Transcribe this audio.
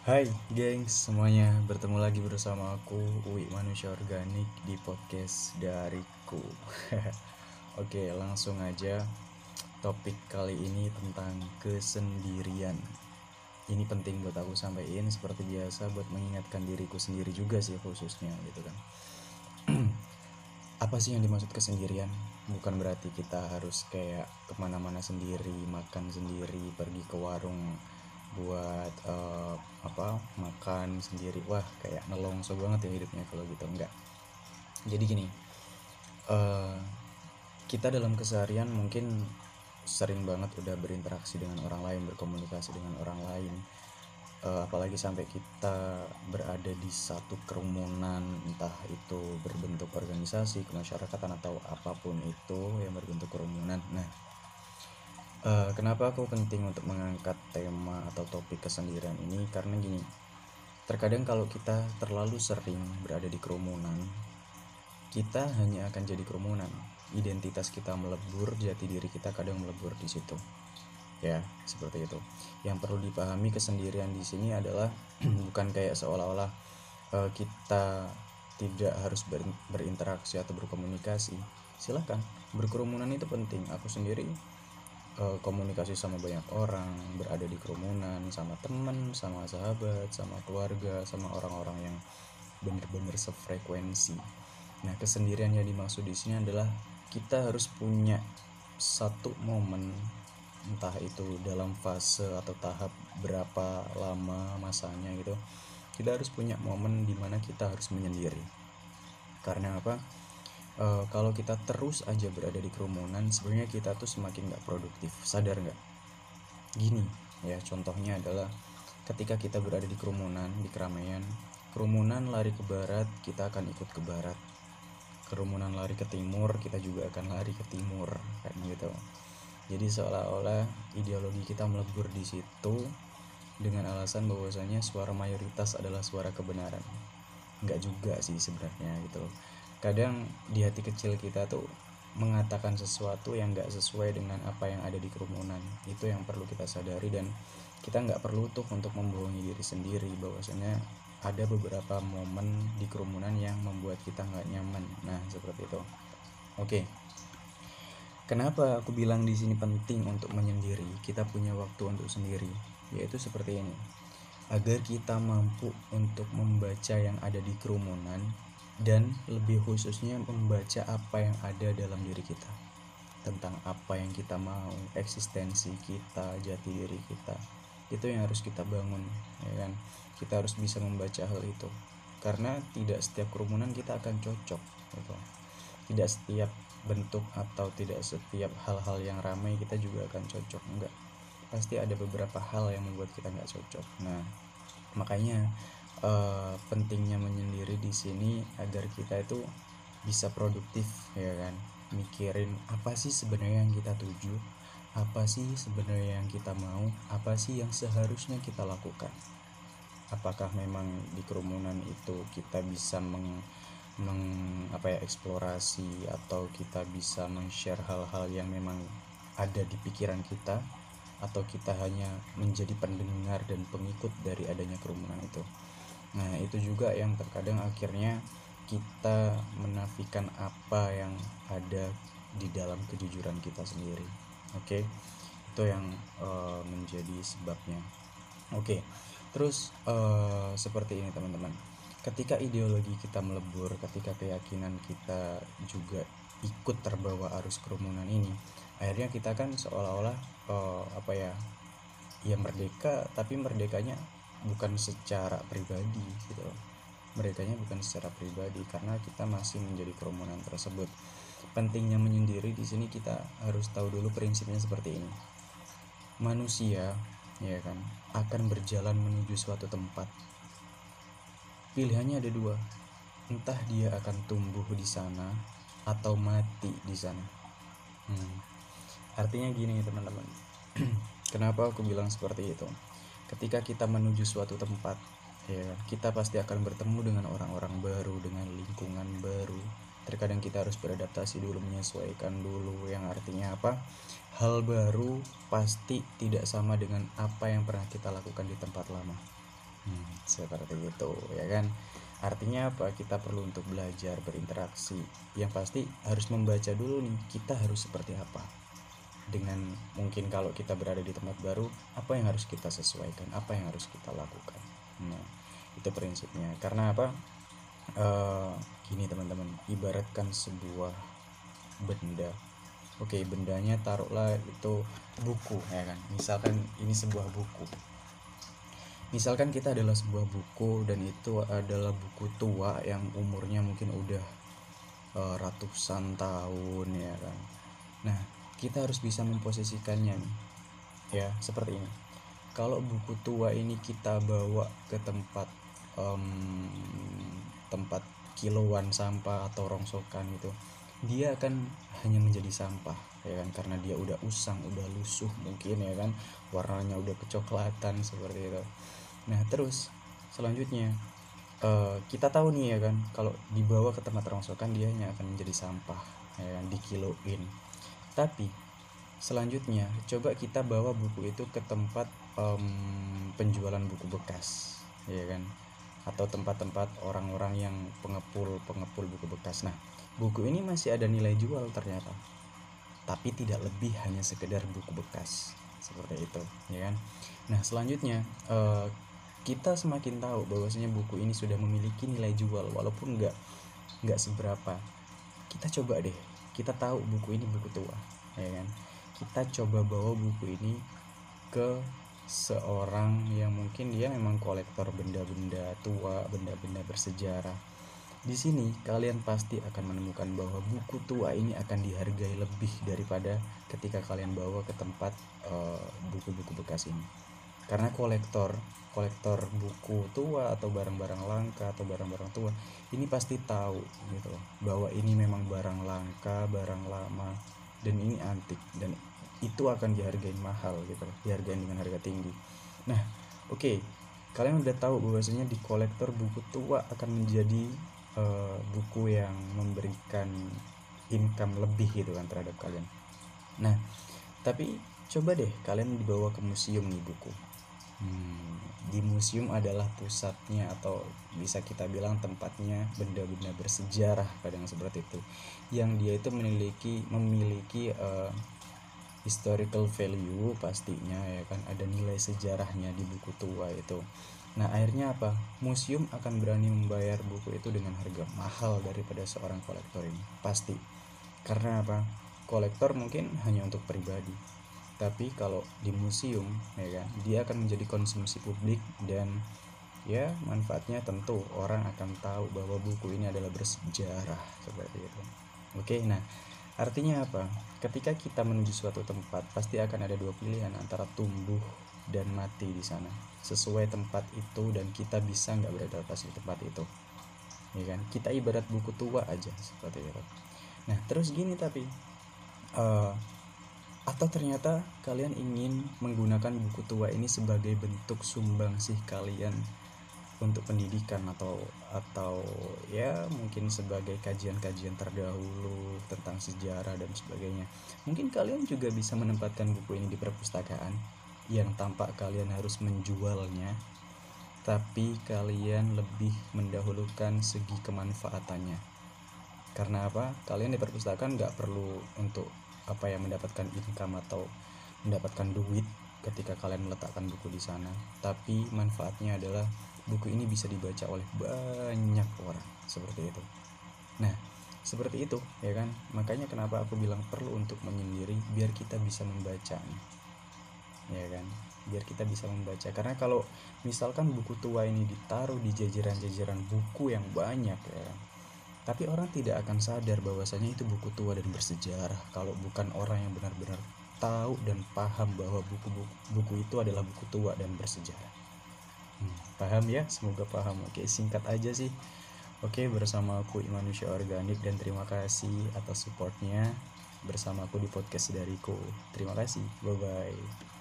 Hai gengs. Semuanya bertemu lagi bersama aku Uwi Manusia Organik di podcast dariku. Oke langsung aja topik kali ini tentang kesendirian. Ini penting buat aku sampaikan seperti biasa buat mengingatkan diriku sendiri juga sih khususnya gitu kan. Apa sih yang dimaksud kesendirian? Bukan berarti kita harus kayak ke mana-mana sendiri, makan sendiri, pergi ke warung buat uh, apa makan sendiri. Wah kayak nelongso banget ya hidupnya kalau gitu. Enggak. Jadi gini uh, kita dalam keseharian mungkin sering banget udah berinteraksi dengan orang lain berkomunikasi dengan orang lain. Uh, apalagi sampai kita berada di satu kerumunan entah itu berbentuk organisasi kemasyarakatan atau apa pun itu yang berbentuk kerumunan. Nah Uh, kenapa aku penting untuk mengangkat tema atau topik kesendirian ini? Karena gini, terkadang kalau kita terlalu sering berada di kerumunan, kita hanya akan jadi kerumunan. Identitas kita melebur, jati diri kita kadang melebur di situ. Ya, seperti itu. Yang perlu dipahami kesendirian di sini adalah bukan kayak seolah-olah uh, kita tidak harus ber berinteraksi atau berkomunikasi. Silahkan, berkerumunan itu penting. Aku sendiri komunikasi sama banyak orang berada di kerumunan sama teman sama sahabat sama keluarga sama orang-orang yang benar-benar sefrekuensi. Nah kesendirian yang dimaksud di sini adalah kita harus punya satu momen entah itu dalam fase atau tahap berapa lama masanya gitu kita harus punya momen di mana kita harus menyendiri. Karena apa uh, kalau kita terus aja berada di kerumunan sebenarnya kita tuh semakin nggak produktif. Sadar nggak? Gini ya contohnya adalah ketika kita berada di kerumunan di keramaian kerumunan lari ke barat kita akan ikut ke barat. Kerumunan lari ke timur kita juga akan lari ke timur kayak gitu. Jadi seolah-olah ideologi kita melebur di situ dengan alasan bahwasanya suara mayoritas adalah suara kebenaran. Nggak juga sih sebenarnya gitu kadang di hati kecil kita tuh mengatakan sesuatu yang gak sesuai dengan apa yang ada di kerumunan. Itu yang perlu kita sadari dan kita nggak perlu tuh untuk membohongi diri sendiri. Bahwasanya ada beberapa momen di kerumunan yang membuat kita nggak nyaman. Nah seperti itu. Oke. Kenapa aku bilang di sini penting untuk menyendiri? Kita punya waktu untuk sendiri yaitu seperti ini. Agar kita mampu untuk membaca yang ada di kerumunan dan lebih khususnya membaca apa yang ada dalam diri kita. Tentang apa yang kita mau eksistensi kita jati diri kita. Itu yang harus kita bangun ya kan? Kita harus bisa membaca hal itu. Karena tidak setiap kerumunan kita akan cocok gitu. tidak setiap bentuk atau tidak setiap hal-hal yang ramai kita juga akan cocok enggak. Pasti ada beberapa hal yang membuat kita nggak cocok. Nah makanya uh, pentingnya menyendiri di sini agar kita itu bisa produktif ya kan? Mikirin apa sih sebenarnya yang kita tuju apa sih sebenarnya yang kita mau apa sih yang seharusnya kita lakukan? Apakah memang di kerumunan itu kita bisa meng, meng apa ya eksplorasi atau kita bisa meng-share hal-hal yang memang ada di pikiran kita? Atau kita hanya menjadi pendengar dan pengikut dari adanya kerumunan itu Nah, itu juga yang terkadang akhirnya kita menafikan apa yang ada di dalam kejujuran kita sendiri. Oke. Okay? Itu yang uh, menjadi sebabnya. Oke. Okay. Terus uh, seperti ini teman-teman. Ketika ideologi kita melebur, ketika keyakinan kita juga ikut terbawa arus kerumunan ini, akhirnya kita kan seolah-olah uh, apa ya? Ya merdeka, tapi merdekanya bukan secara pribadi gitu. Mereka bukan secara pribadi karena kita masih menjadi kerumunan tersebut. Pentingnya menyendiri di sini kita harus tahu dulu prinsipnya seperti ini. Manusia ya kan akan berjalan menuju suatu tempat. Pilihannya ada dua. Entah dia akan tumbuh di sana atau mati di sana. Hmm. artinya gini teman-teman. Kenapa aku bilang seperti itu ketika kita menuju suatu tempat ya kita pasti akan bertemu dengan orang-orang baru dengan lingkungan baru. Terkadang kita harus beradaptasi dulu menyesuaikan dulu yang artinya apa. Hal baru pasti tidak sama dengan apa yang pernah kita lakukan di tempat lama. Hmm, seperti itu ya kan? Artinya apa? Kita perlu untuk belajar berinteraksi. Yang pasti harus membaca dulu nih kita harus seperti apa dengan mungkin kalau kita berada di tempat baru apa yang harus kita sesuaikan? Apa yang harus kita lakukan? Nah itu prinsipnya. Karena apa? E, gini teman-teman ibaratkan sebuah benda. Oke bendanya taruhlah itu buku ya kan? Misalkan ini sebuah buku. Misalkan kita adalah sebuah buku dan itu adalah buku tua yang umurnya mungkin udah uh, ratusan tahun ya kan? Nah kita harus bisa memposisikannya nih. Ya seperti ini. Kalau buku tua ini kita bawa ke tempat um, tempat kiloan sampah atau rongsokan itu dia akan hanya menjadi sampah ya kan? Karena dia udah usang udah lusuh mungkin ya kan? Warnanya udah kecoklatan seperti itu. Nah terus selanjutnya uh, kita tahu nih ya kan? Kalau dibawa ke tempat rongsokan dia hanya akan menjadi sampah ya kan? Dikiloin tapi selanjutnya coba kita bawa buku itu ke tempat um, penjualan buku bekas ya kan? Atau tempat-tempat orang-orang yang pengepul pengepul buku bekas. Nah buku ini masih ada nilai jual ternyata. Tapi tidak lebih hanya sekedar buku bekas. Seperti itu ya kan? Nah selanjutnya uh, kita semakin tahu bahwasanya buku ini sudah memiliki nilai jual walaupun nggak nggak seberapa. Kita coba deh kita tahu buku ini buku tua ya kan? Kita coba bawa buku ini ke seorang yang mungkin dia memang kolektor benda-benda tua benda-benda bersejarah. Di sini kalian pasti akan menemukan bahwa buku tua ini akan dihargai lebih daripada ketika kalian bawa ke tempat eh, buku-buku uh, bekas ini karena kolektor kolektor buku tua atau barang-barang langka atau barang-barang tua ini pasti tahu gitu loh bahwa ini memang barang langka barang lama dan ini antik dan itu akan dihargai mahal gitu loh dihargai dengan harga tinggi. Nah oke okay, kalian udah tahu bahwasanya di kolektor buku tua akan menjadi uh, buku yang memberikan income lebih gitu kan terhadap kalian. Nah tapi coba deh kalian dibawa ke museum nih buku Di museum adalah pusatnya atau bisa kita bilang tempatnya benda-benda bersejarah kadang seperti itu. Yang dia itu memiliki memiliki uh, historical value pastinya ya kan ada nilai sejarahnya di buku tua itu. Nah akhirnya apa? Museum akan berani membayar buku itu dengan harga mahal daripada seorang kolektor ini pasti. Karena apa? Kolektor mungkin hanya untuk pribadi tapi kalau di museum ya kan dia akan menjadi konsumsi publik dan ya manfaatnya tentu orang akan tahu bahwa buku ini adalah bersejarah seperti itu. Oke nah artinya apa? Ketika kita menuju suatu tempat pasti akan ada dua pilihan antara tumbuh dan mati di sana. Sesuai tempat itu dan kita bisa nggak beradaptasi di tempat itu. Ya kan? Kita ibarat buku tua aja seperti itu. Nah terus gini tapi uh, atau ternyata kalian ingin menggunakan buku tua ini sebagai bentuk sumbang sih kalian untuk pendidikan atau atau ya mungkin sebagai kajian-kajian terdahulu tentang sejarah dan sebagainya. Mungkin kalian juga bisa menempatkan buku ini di perpustakaan yang tampak kalian harus menjualnya tapi kalian lebih mendahulukan segi kemanfaatannya. Karena apa? Kalian di perpustakaan nggak perlu untuk apa yang mendapatkan income atau mendapatkan duit ketika kalian meletakkan buku di sana. Tapi manfaatnya adalah buku ini bisa dibaca oleh banyak orang. Seperti itu. Nah seperti itu ya kan? Makanya kenapa aku bilang perlu untuk menyendiri biar kita bisa membaca ya kan? Biar kita bisa membaca. Karena kalau misalkan buku tua ini ditaruh di jajaran-jajaran buku yang banyak ya kan, tapi orang tidak akan sadar bahwasanya itu buku tua dan bersejarah kalau bukan orang yang benar-benar tahu dan paham bahwa buku-buku buku itu adalah buku tua dan bersejarah. Hmm, paham ya? Semoga paham. Oke, singkat aja sih. Oke, bersama aku Manusia Organik dan terima kasih atas supportnya bersama aku di podcast dariku. Terima kasih. Bye bye.